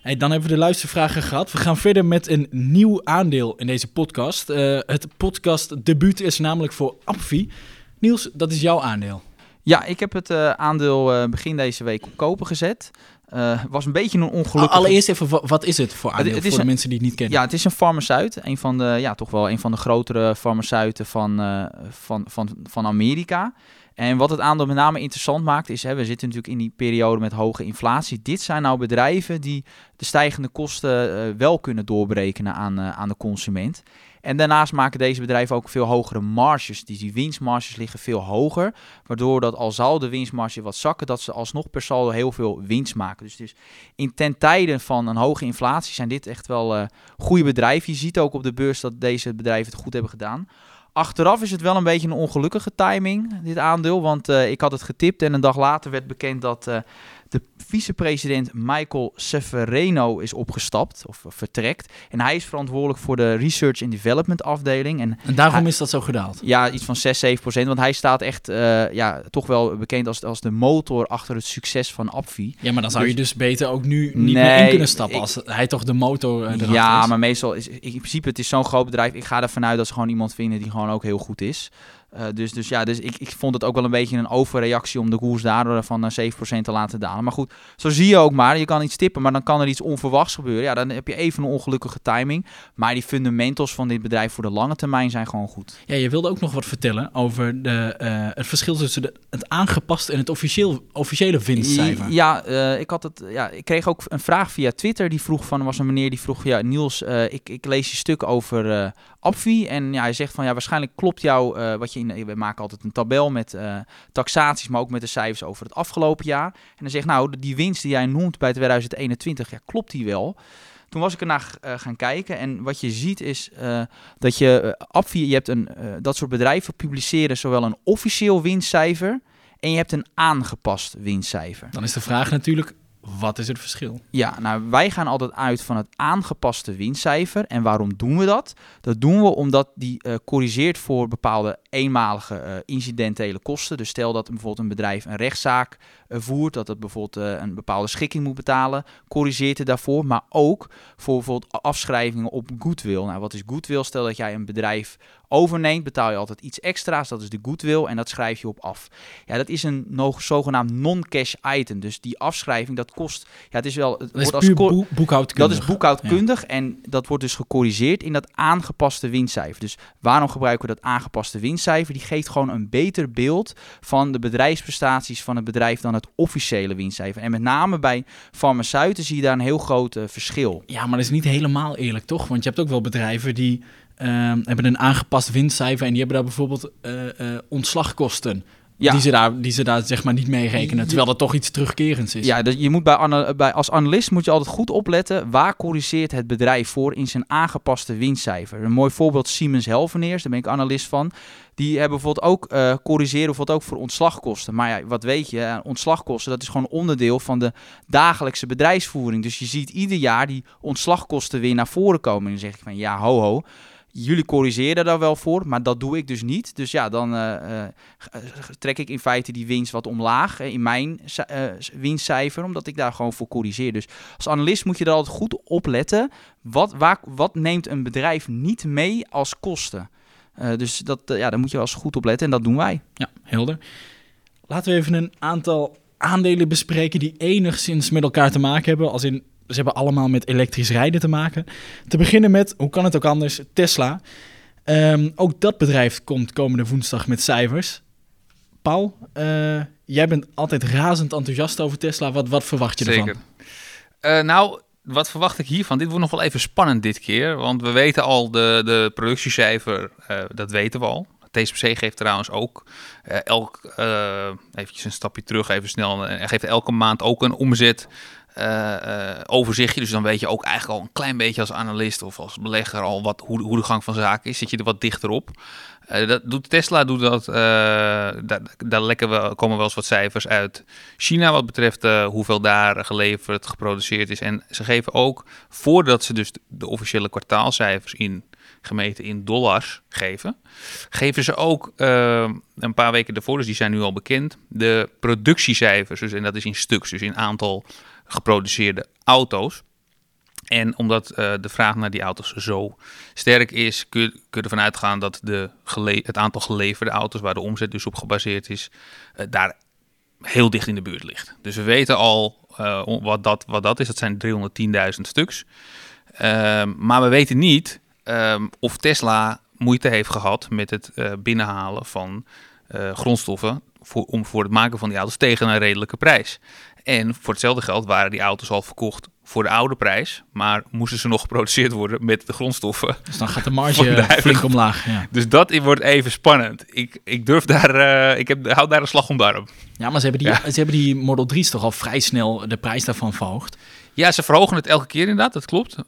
Hey, dan hebben we de luistervragen gehad. We gaan verder met een nieuw aandeel in deze podcast. Uh, het podcast debuut is namelijk voor Apfi. Niels, dat is jouw aandeel. Ja, ik heb het uh, aandeel uh, begin deze week op kopen gezet. Uh, was een beetje een ongelukkig. Allereerst even, wat is het voor aandeel, het, het voor de mensen die het niet kennen? Ja, het is een farmaceut. Een van de, ja, toch wel een van de grotere farmaceuten van, van, van, van Amerika. En wat het aandeel met name interessant maakt, is, hè, we zitten natuurlijk in die periode met hoge inflatie. Dit zijn nou bedrijven die de stijgende kosten uh, wel kunnen doorberekenen aan, aan de consument. En daarnaast maken deze bedrijven ook veel hogere marges. Dus die winstmarges liggen veel hoger. Waardoor dat al zal de winstmarge wat zakken, dat ze alsnog per saldo heel veel winst maken. Dus, dus in ten tijde van een hoge inflatie zijn dit echt wel uh, goede bedrijven. Je ziet ook op de beurs dat deze bedrijven het goed hebben gedaan. Achteraf is het wel een beetje een ongelukkige timing, dit aandeel. Want uh, ik had het getipt en een dag later werd bekend dat uh, de vicepresident Michael Severino is opgestapt of vertrekt. En hij is verantwoordelijk voor de Research and Development afdeling. En, en daarom hij, is dat zo gedaald? Ja, iets van 6, 7 procent. Want hij staat echt uh, ja, toch wel bekend als, als de motor achter het succes van Apfi. Ja, maar dan zou dus, je dus beter ook nu niet nee, meer in kunnen stappen ik, als hij toch de motor uh, Ja, is. maar meestal is in principe het is zo'n groot bedrijf. Ik ga ervan uit dat ze gewoon iemand vinden die gewoon ook heel goed is. Uh, dus, dus ja, dus ik, ik vond het ook wel een beetje een overreactie om de koers daardoor van uh, 7% te laten dalen. Maar goed, zo zie je ook maar. Je kan iets tippen, maar dan kan er iets onverwachts gebeuren. Ja, dan heb je even een ongelukkige timing. Maar die fundamentals van dit bedrijf voor de lange termijn zijn gewoon goed. Ja, je wilde ook nog wat vertellen over de, uh, het verschil tussen de, het aangepaste en het officieel, officiële winstcijfer. Ja, ik, had het, ja, ik kreeg ook een vraag via Twitter. Die vroeg van, was een meneer die vroeg, ja Niels, ik, ik lees je stuk over Apvi. En ja, hij zegt van, ja waarschijnlijk klopt jou wat je in, we maken altijd een tabel met uh, taxaties, maar ook met de cijfers over het afgelopen jaar. En dan zegt nou, die winst die jij noemt bij 2021, ja, klopt die wel? toen was ik ernaar uh, gaan kijken. En wat je ziet is uh, dat je je hebt een, dat soort bedrijven publiceren zowel een officieel winstcijfer en je hebt een aangepast winstcijfer. Dan is de vraag natuurlijk, wat is het verschil? Ja, nou wij gaan altijd uit van het aangepaste winstcijfer. En waarom doen we dat? Dat doen we omdat die uh, corrigeert voor bepaalde eenmalige uh, incidentele kosten. Dus stel dat bijvoorbeeld een bedrijf een rechtszaak uh, voert, dat het bijvoorbeeld een bepaalde schikking moet betalen, corrigeert het daarvoor. Maar ook voor bijvoorbeeld afschrijvingen op goodwill. Nou, wat is goodwill? Stel dat jij een bedrijf overneemt, betaal je altijd iets extra's. Dat is de goodwill en dat schrijf je op af. Ja, dat is een nog zogenaamd non-cash item. Dus die afschrijving, dat kost... Ja, het is wel... Het dat wordt is als boekhoudkundig. Dat is boekhoudkundig en dat wordt dus gecorrigeerd in dat aangepaste winstcijfer. Dus waarom gebruiken we dat aangepaste winstcijfer? Die geeft gewoon een beter beeld van de bedrijfsprestaties van het bedrijf dan het officiële winstcijfer. En met name bij farmaceuten zie je daar een heel groot uh, verschil. Ja, maar dat is niet helemaal eerlijk, toch? Want je hebt ook wel bedrijven die Ehm, hebben een aangepast winstcijfer en die hebben daar bijvoorbeeld uh, ontslagkosten. Ja. Die, ze daar, die ze daar zeg maar niet mee rekenen, terwijl dat toch iets terugkerends is. Ja, dus je moet bij, bij, als analist moet je altijd goed opletten waar corrigeert het bedrijf voor in zijn aangepaste winstcijfer. Een mooi voorbeeld Siemens Helveneers, daar ben ik analist van. Die hebben bijvoorbeeld ook uh, corrigeren bijvoorbeeld ook voor ontslagkosten. Maar ja, wat weet je, ontslagkosten dat is gewoon onderdeel van de dagelijkse bedrijfsvoering. Dus je ziet ieder jaar die ontslagkosten weer naar voren komen. En dan zeg ik van ja, ho ho jullie corrigeren daar wel voor, maar dat doe ik dus niet. Dus ja, dan uh, trek ik in feite die winst wat omlaag in mijn winstcijfer, omdat ik daar gewoon voor corrigeer. Dus als analist moet je er altijd goed op letten. Wat, wat neemt een bedrijf niet mee als kosten? dus dat, ja, daar moet je wel eens goed op letten en dat doen wij. Ja, helder. Laten we even een aantal aandelen bespreken die enigszins met elkaar te maken hebben. Als in ze hebben allemaal met elektrisch rijden te maken. Te beginnen met, hoe kan het ook anders, Tesla. Um, ook dat bedrijf komt komende woensdag met cijfers. Paul, uh, jij bent altijd razend enthousiast over Tesla. Wat, wat verwacht je Zeker. ervan? Uh, nou, wat verwacht ik hiervan? Dit wordt nog wel even spannend dit keer. Want we weten al, de, de productiecijfer, uh, dat weten we al. TSMC geeft trouwens ook elk, eventjes een stapje terug, even snel, en geeft elke maand ook een omzet overzichtje. Dus dan weet je ook eigenlijk al een klein beetje als analist of als belegger al wat, hoe, hoe de gang van zaken is. Zit je er wat dichter op. Uh, dat doet Tesla doet dat. daar, daar we, komen wel eens wat cijfers uit China wat betreft hoeveel daar geleverd, geproduceerd is. En ze geven ook, voordat ze dus de officiële kwartaalcijfers in gemeten in dollars geven, geven ze ook een paar weken ervoor, dus die zijn nu al bekend, de productiecijfers. Dus, en dat is in stuks, dus in aantal geproduceerde auto's. En omdat uh, de vraag naar die auto's zo sterk is, kun je, kun ervan uitgaan dat de het aantal geleverde auto's, waar de omzet dus op gebaseerd is, uh, daar heel dicht in de buurt ligt. Dus we weten al uh, wat, dat, wat dat is. Dat zijn 310.000 stuks. Ehm, maar we weten niet um, of Tesla moeite heeft gehad met het binnenhalen van grondstoffen voor, om voor het maken van die auto's tegen een redelijke prijs. En voor hetzelfde geld waren die auto's al verkocht voor de oude prijs, maar moesten ze nog geproduceerd worden met de grondstoffen. Dus dan gaat de marge flink omlaag. Ja. Dus dat wordt even spannend. Ik, ik durf daar, uh, ik heb, houd daar een slag om de arm. Ja, maar ze hebben die, ja. ze hebben die Model 3's toch al vrij snel de prijs daarvan verhoogd. Ja, ze verhogen het elke keer inderdaad, dat klopt. Uh,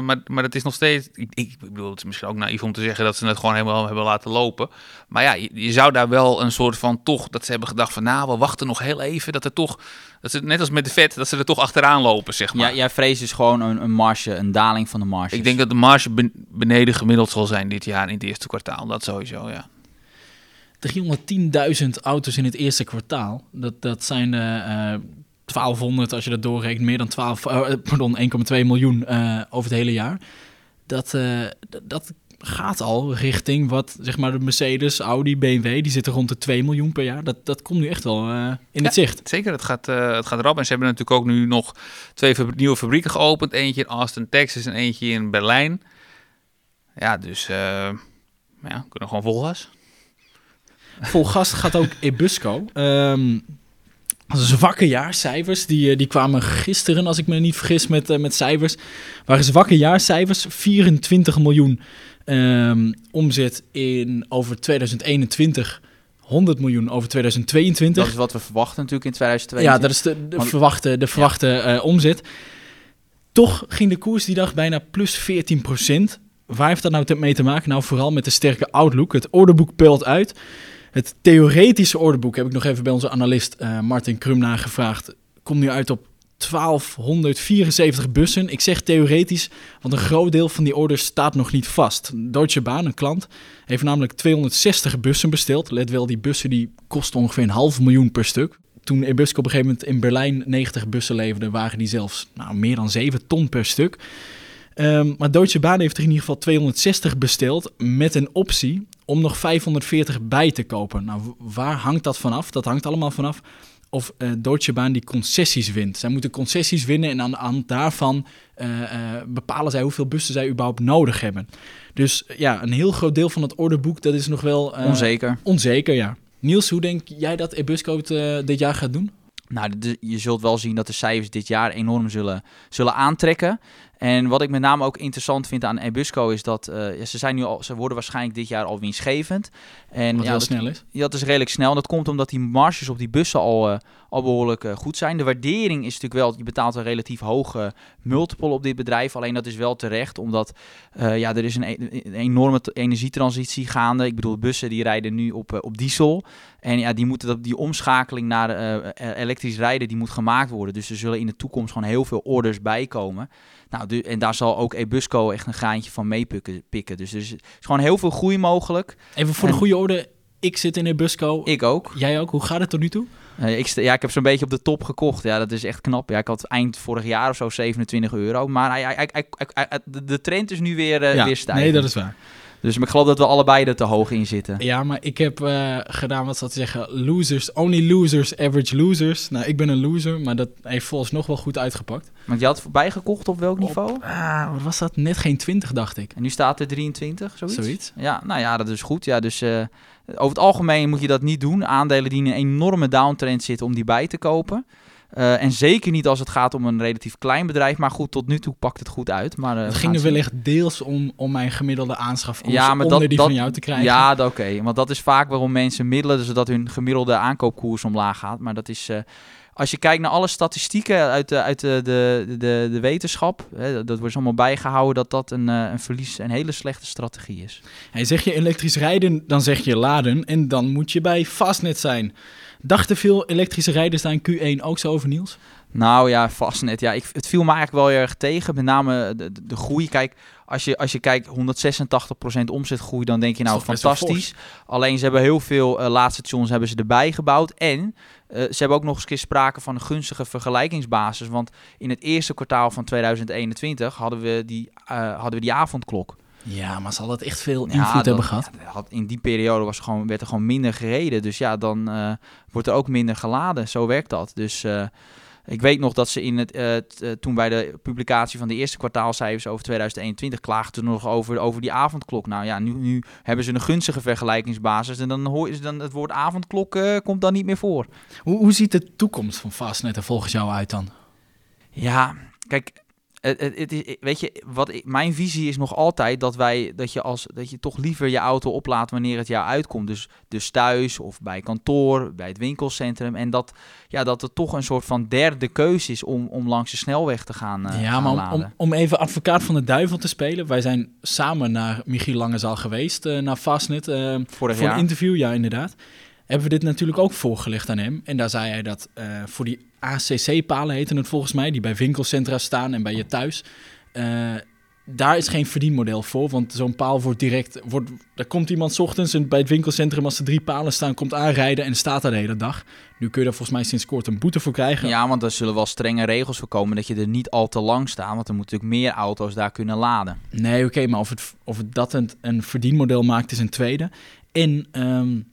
maar, maar het is nog steeds... Ik, ik, bedoel, het is misschien ook naïef om te zeggen dat ze het gewoon helemaal hebben laten lopen. Maar ja, je, je, zou daar wel een soort van toch... Dat ze hebben gedacht van, nou, we wachten nog heel even. Dat er toch... Dat ze, net als met de vet, dat ze er toch achteraan lopen, zeg maar. Ja, jij vreest dus gewoon een, een marge, een daling van de marge. Ik denk dat de marge beneden gemiddeld zal zijn dit jaar in het eerste kwartaal. Dat sowieso, ja. 310.000 auto's in het eerste kwartaal. Dat, dat zijn uh, 1200 als je dat doorrekent, meer dan 12, uh, pardon, 1,2 miljoen uh, over het hele jaar. Dat, uh, dat gaat al richting wat zeg maar de Mercedes, Audi, BMW, die zitten rond de 2 miljoen per jaar. Dat, dat komt nu echt wel in ja, het zicht. Zeker, het gaat, het gaat rap. En ze hebben natuurlijk ook nu nog twee nieuwe fabrieken geopend. Eentje in Austin, Texas en eentje in Berlijn. Ja, dus ja, kunnen gewoon vol gas. Vol gas gaat ook Ebusco. Um, zwakke jaarcijfers. Die, eh, die kwamen gisteren, als ik me niet vergis, met, uh, met cijfers. Waren zwakke jaarcijfers. 24 miljoen um, omzet in over 2021. 100 miljoen over 2022. Dat is wat we verwachten natuurlijk in 2022. Ja, dat is de, de verwachte, de verwachte ja. uh, omzet. Toch ging de koers die dag bijna plus 14% Waar heeft dat nou mee te maken? Nou, vooral met de sterke outlook. Het orderboek peult uit. Het theoretische orderboek heb ik nog even bij onze analist uh, Martin Krum nagevraagd. Komt nu uit op 1274 bussen. Ik zeg theoretisch, want een groot deel van die orders staat nog niet vast. Deutsche Bahn, een klant, heeft namelijk 260 bussen besteld. Let wel, die bussen die kosten ongeveer een half miljoen per stuk. Toen Ebusco op een gegeven moment in Berlijn 90 bussen leverde, waren die zelfs nou, meer dan 7 ton per stuk. Um, maar Deutsche Bahn heeft er in ieder geval 260 besteld met een optie om nog 540 bij te kopen. Nou, waar hangt dat vanaf? Dat hangt allemaal vanaf of uh, Deutsche Bahn die concessies wint. Zij moeten concessies winnen en aan de hand daarvan uh, uh, bepalen zij hoeveel bussen zij überhaupt nodig hebben. Dus ja, een heel groot deel van het orderboek, dat is nog wel... onzeker. Onzeker, ja. Niels, hoe denk jij dat Ebusco het dit jaar gaat doen? Nou, je zult wel zien dat de cijfers dit jaar enorm zullen, zullen aantrekken. En wat ik met name ook interessant vind aan Ebusco is dat uh, ze, zijn nu al, ze worden waarschijnlijk dit jaar al winstgevend. En, wat ja, heel snel is. Ja, dat is redelijk snel. En dat komt omdat die marges op die bussen al, uh, al behoorlijk uh, goed zijn. De waardering is natuurlijk wel, je betaalt een relatief hoge multiple op dit bedrijf. Alleen dat is wel terecht, omdat ja, er is een, een, enorme energietransitie gaande. Ik bedoel, bussen die rijden nu op, op diesel. En ja, die, moeten, die omschakeling naar elektrisch rijden, die moet gemaakt worden. Dus er zullen in de toekomst gewoon heel veel orders bij komen. Nou, en daar zal ook Ebusco echt een graantje van meepikken. Dus er is gewoon heel veel groei mogelijk. Even voor de goede orde, ik zit in Ebusco. Ik ook. Jij ook? Hoe gaat het tot nu toe? Uh, ik, ja, ik heb zo'n beetje op de top gekocht. Ja, dat is echt knap. Ja, ik had eind vorig jaar of zo 27 euro. Maar hij, hij, hij, de trend is nu weer, uh, ja, weer stijgend. Nee, dat is waar. Dus ik geloof dat we allebei er te hoog in zitten. Ja, maar ik heb uh, gedaan wat ze zeggen. Losers, only losers, average losers. Nou, ik ben een loser, maar dat heeft volgens nog wel goed uitgepakt. Want je had voorbij gekocht op welk niveau? Ah, wat was dat? Net geen 20, dacht ik. En nu staat er 23, zoiets? Zoiets. Ja, nou ja, dat is goed. Ja, dus uh, over het algemeen moet je dat niet doen. Aandelen die in een enorme downtrend zitten om die bij te kopen. Uh, en zeker niet als het gaat om een relatief klein bedrijf. Maar goed, tot nu toe pakt het goed uit. Maar, uh, het ging er wellicht deels om, om mijn gemiddelde aanschafkoers ja, maar onder dat, die dat, van jou te krijgen. Ja, oké. Okay. Want dat is vaak waarom mensen middelen, zodat hun gemiddelde aankoopkoers omlaag gaat. Maar dat is... Uh, als je kijkt naar alle statistieken uit de, uit de, de, de, de wetenschap, hè, dat wordt allemaal bijgehouden dat dat een, een verlies, een hele slechte strategie is. Hey, zeg je elektrisch rijden, dan zeg je laden en dan moet je bij Fastnet zijn. Dachten veel elektrische rijders daar in Q1 ook zo over, Niels? Nou ja, vast net. Ja, ik, het viel me eigenlijk wel erg tegen. Met name de, de, de groei. Kijk, als je, als je kijkt 186% omzetgroei, dan denk je nou fantastisch. Alleen ze hebben heel veel uh, laadstations hebben ze erbij gebouwd. En uh, ze hebben ook nog eens keer sprake van een gunstige vergelijkingsbasis. Want in het eerste kwartaal van 2021 hadden we die, uh, hadden we die avondklok. Ja, maar zal dat echt veel invloed ja, hebben gehad? Ja, in die periode was gewoon, werd er gewoon minder gereden. Dus ja, dan uh, wordt er ook minder geladen. Zo werkt dat. Dus uh, ik weet nog dat ze in het, uh, toen bij de publicatie van de eerste kwartaalcijfers over 2021 klaagden nog over, over die avondklok. Nou ja, nu, nu hebben ze een gunstige vergelijkingsbasis. En dan hoor je dan het woord avondklok komt dan niet meer voor. Hoe, hoe ziet de toekomst van Fastnet er volgens jou uit dan? Ja, kijk, het, het, is, weet je, wat ik, mijn visie is nog altijd dat wij dat je als dat je toch liever je auto oplaat wanneer het jou uitkomt. Dus, dus thuis of bij kantoor, bij het winkelcentrum. En dat, ja, dat het toch een soort van derde keus is om, om langs de snelweg te gaan. Uh, ja, maar om, om, even advocaat van de duivel te spelen. Wij zijn samen naar Michiel Langezaal geweest, uh, naar Fastnet. Uh, voor een interview, ja, inderdaad hebben we dit natuurlijk ook voorgelegd aan hem. En daar zei hij dat uh, voor die ACC-palen heten het volgens mij, die bij winkelcentra staan en bij je thuis. Uh, daar is geen verdienmodel voor, want zo'n paal wordt direct... Wordt, daar komt iemand s ochtends bij het winkelcentrum als er drie palen staan, komt aanrijden en staat daar de hele dag. Nu kun je daar volgens mij sinds kort een boete voor krijgen. Ja, want er zullen wel strenge regels voor komen dat je er niet al te lang staat, want er moeten natuurlijk meer auto's daar kunnen laden. Nee, oké, maar of het, of het dat een, een verdienmodel maakt is een tweede. En... Um,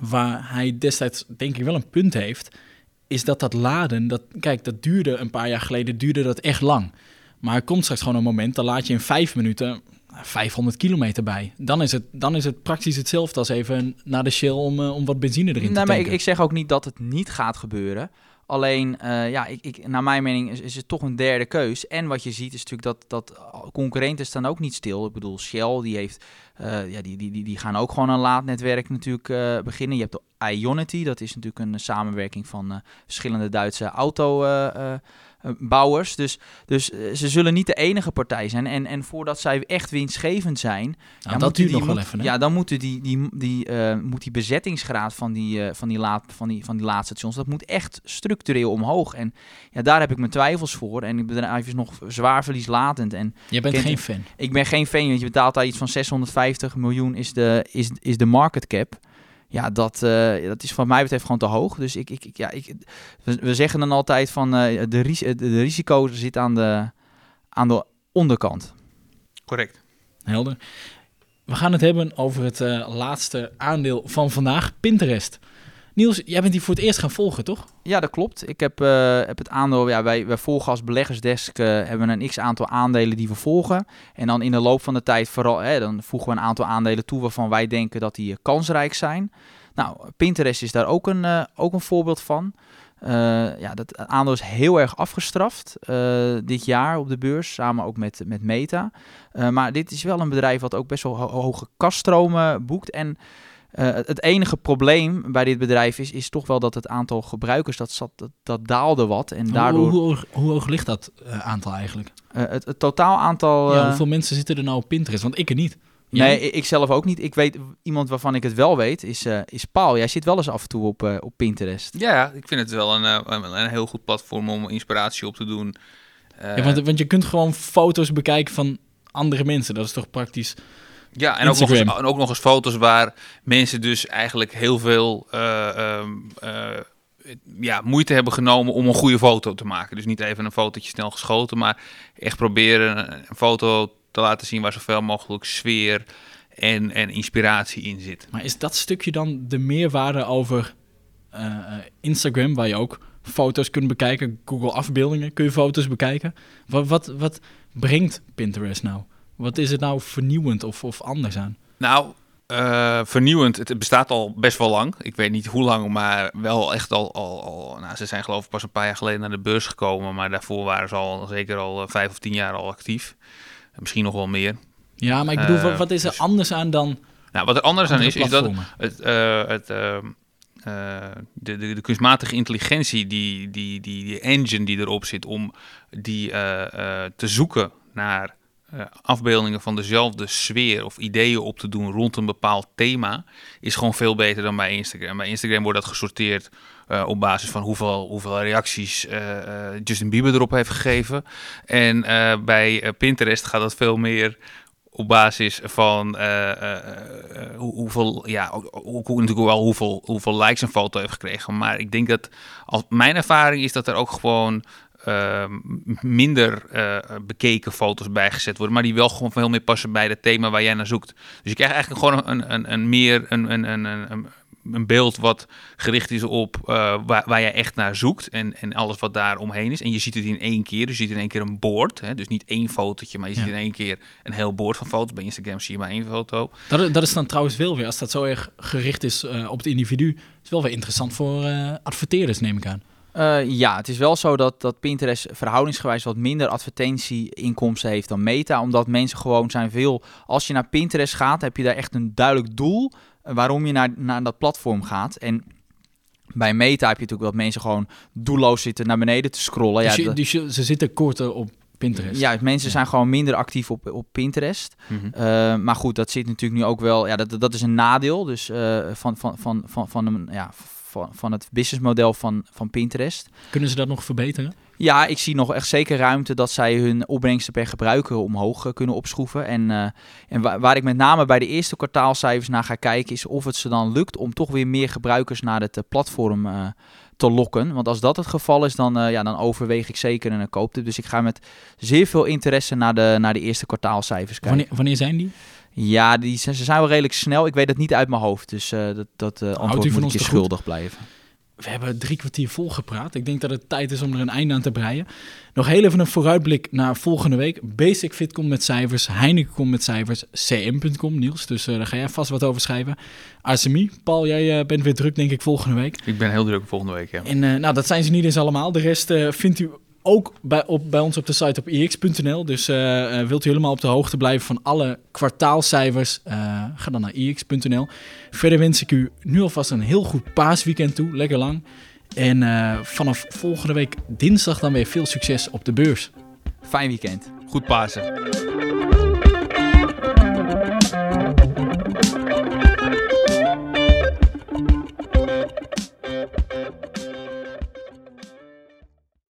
waar hij destijds denk ik wel een punt heeft, is dat dat laden, dat, kijk, dat duurde een paar jaar geleden, duurde dat echt lang. Maar er komt straks gewoon een moment, dan laat je in vijf minuten 500 kilometer bij. Dan is het, dan is het praktisch hetzelfde als even naar de Shell om, uh, om wat benzine erin nee, te tanken. Maar ik, ik zeg ook niet dat het niet gaat gebeuren. Alleen, uh, ja, ik, ik, naar mijn mening is, het toch een derde keus. En wat je ziet is natuurlijk dat, dat concurrenten staan ook niet stil. Ik bedoel, Shell die heeft, uh, ja, die, die, die, die gaan ook gewoon een laadnetwerk natuurlijk uh, beginnen. Je hebt de Ionity, dat is natuurlijk een samenwerking van verschillende Duitse auto eh, bouwers. Dus, dus eh, ze zullen niet de enige partij zijn. En, en voordat zij echt winstgevend zijn, Nou, ja, dat moeten duurt die, nog wel moet- even. Hè? Ja, dan moeten die, die, die, eh, moet die bezettingsgraad van die, eh, van, die laat, van, die, van die laadstations, dat moet echt structureel omhoog. En ja, daar heb ik mijn twijfels voor. En het bedrijf is nog zwaar verlieslatend. En Je bent geen fan. ik ben geen fan, want je betaalt daar iets van 650 miljoen is de, is, is de market cap. Ja, dat, eh, dat is wat mij betreft gewoon te hoog. Dus ik, ik, ik- ja, ik, we, we zeggen dan altijd van eh, de, ris- de, de risico zit aan de, aan de onderkant. Correct. Helder. We gaan het hebben over het eh, laatste aandeel van vandaag, Pinterest. Niels, jij bent die voor het eerst gaan volgen, toch? Ja, dat klopt. Ik heb, eh, heb het aandeel, ja, wij, wij volgen als beleggersdesk, eh, hebben een x aantal aandelen die we volgen. En dan in de loop van de tijd vooral, hè, dan voegen we een aantal aandelen toe waarvan wij denken dat die eh, kansrijk zijn. Nou, Pinterest is daar ook een, ook een voorbeeld van. Eh, ja, dat aandeel is heel erg afgestraft dit jaar op de beurs, samen ook met, met Meta. Maar dit is wel een bedrijf wat ook best wel ho- hoge kaststromen boekt. En eh, het- enige probleem bij dit bedrijf is, is toch wel dat het aantal gebruikers, dat, zat, dat, dat daalde wat. En daardoor Hoe, hoe, hoog- hoe hoog ligt dat eh, aantal eigenlijk? eh, het, het totaal aantal... ja, eh, hoeveel mensen zitten er nou op Pinterest? Want ik er niet. Nee, Jij? ik, ik zelf ook niet. Ik weet, iemand waarvan ik het wel weet, is, eh, is Paul. Jij zit wel eens af en toe op, op Pinterest. Ja, ik vind het wel een, een, een heel goed platform om inspiratie op te doen. Eh, Ja, want, want je kunt gewoon foto's bekijken van andere mensen. Dat is toch praktisch? Ja, en ook, nog eens, en ook nog eens foto's waar mensen dus eigenlijk heel veel eh, ehm, eh, ja, moeite hebben genomen om een goede foto te maken. Dus niet even een fotootje snel geschoten, maar echt proberen een, foto te laten zien waar zoveel mogelijk sfeer en, en inspiratie in zit. Maar is dat stukje dan de meerwaarde over eh, Instagram, waar je ook foto's kunt bekijken, Google afbeeldingen, kun je foto's bekijken? Wat, wat, wat brengt Pinterest nou? Wat is het nou vernieuwend of, of anders aan? Nou, eh, vernieuwend. Het bestaat al best wel lang. Ik weet niet hoe lang, maar wel echt al. al, al nou, ze zijn geloof ik pas een paar jaar geleden naar de beurs gekomen. Maar daarvoor waren ze al zeker al eh, vijf of tien jaar al actief. Misschien nog wel meer. Ja, maar ik bedoel, Eh, wat, wat is er dus- anders aan dan Nou, wat er anders aan is, is dat het, eh, het, eh, de, de, de kunstmatige intelligentie, die, die, die, die engine die erop zit om die eh, eh, te zoeken naar eh, afbeeldingen van dezelfde sfeer of ideeën op te doen rond een bepaald thema, is gewoon veel beter dan bij Instagram. Bij Instagram wordt dat gesorteerd eh, op basis van hoeveel, hoeveel reacties eh, eh, Justin Bieber erop heeft gegeven. En eh, bij eh, Pinterest gaat dat veel meer op basis van eh, eh, eh, hoe- hoeveel, ja, ook natuurlijk wel hoeveel, hoeveel likes een foto heeft gekregen. Maar ik denk dat, als mijn ervaring is dat er ook gewoon eh, minder eh, bekeken foto's bijgezet worden, maar die wel gewoon veel meer passen bij het thema waar jij naar zoekt. Dus je krijgt eigenlijk gewoon een, een, een meer een, een, een, een, een- beeld wat gericht is op eh, waar, waar jij echt naar zoekt en, en alles wat daar omheen is. En je ziet het in één keer, dus je ziet in één keer een boord. Hè? Dus niet één fotootje, maar je Ja. ziet in één keer een heel boord van foto's. Bij Instagram zie je maar één foto. Dat, dat is dan trouwens wel weer, als dat zo erg gericht is eh, op het individu, is wel weer interessant voor adverteerders, neem ik aan. Eh, ja, het is wel zo dat, dat Pinterest verhoudingsgewijs wat minder advertentieinkomsten heeft dan Meta. Omdat mensen gewoon zijn veel... Als je naar Pinterest gaat, heb je daar echt een duidelijk doel eh, waarom je naar, naar dat platform gaat. En bij Meta heb je natuurlijk dat mensen gewoon doelloos zitten naar beneden te scrollen. dus ja, je- dat- dus je- ze zitten korter op Pinterest. ja, mensen zijn gewoon minder actief op, op Pinterest. Eh, maar goed, dat zit natuurlijk nu ook wel. Ja, dat, dat is een nadeel. Dus van, van, van, van, van, een, ja, van, van het businessmodel van, van Pinterest. Kunnen ze dat nog verbeteren? Ja, ik zie nog echt zeker ruimte dat zij hun opbrengsten per gebruiker omhoog eh, kunnen opschroeven. En, eh, en wa- waar ik met name bij de eerste kwartaalcijfers naar ga kijken, is of het ze dan lukt om toch weer meer gebruikers naar het eh, platform te lokken. Want als dat het geval is, dan, eh, ja, dan overweeg ik zeker een kooptip. Dus ik ga met zeer veel interesse naar de, naar de eerste kwartaalcijfers kijken. Wanneer, wanneer zijn die? Ja, die, zijn- ze zijn wel redelijk snel. Ik weet het niet uit mijn hoofd. Dus eh, dat, dat eh, u antwoord moet ik je schuldig blijven. We hebben drie kwartier volgepraat. Ik denk dat het tijd is om er een einde aan te breien. Nog heel even een vooruitblik naar volgende week. Basic Fit komt met cijfers. Heineken komt met cijfers. CM.com, Niels. Dus eh, daar ga jij vast wat over schrijven. ASMI, Paul, jij eh, bent weer druk denk ik volgende week. Ik ben heel druk volgende week, ja. En eh, nou, dat zijn ze niet eens allemaal. De rest eh, vindt u ook bij, op, bij ons op de site op ix.nl. Dus eh, eh, wilt u helemaal op de hoogte blijven van alle kwartaalcijfers, eh, ga dan naar ix.nl. Verder wens ik u nu alvast een heel goed paasweekend toe. Lekker lang. En vanaf volgende week dinsdag dan weer veel succes op de beurs. Fijn weekend. Goed Pasen.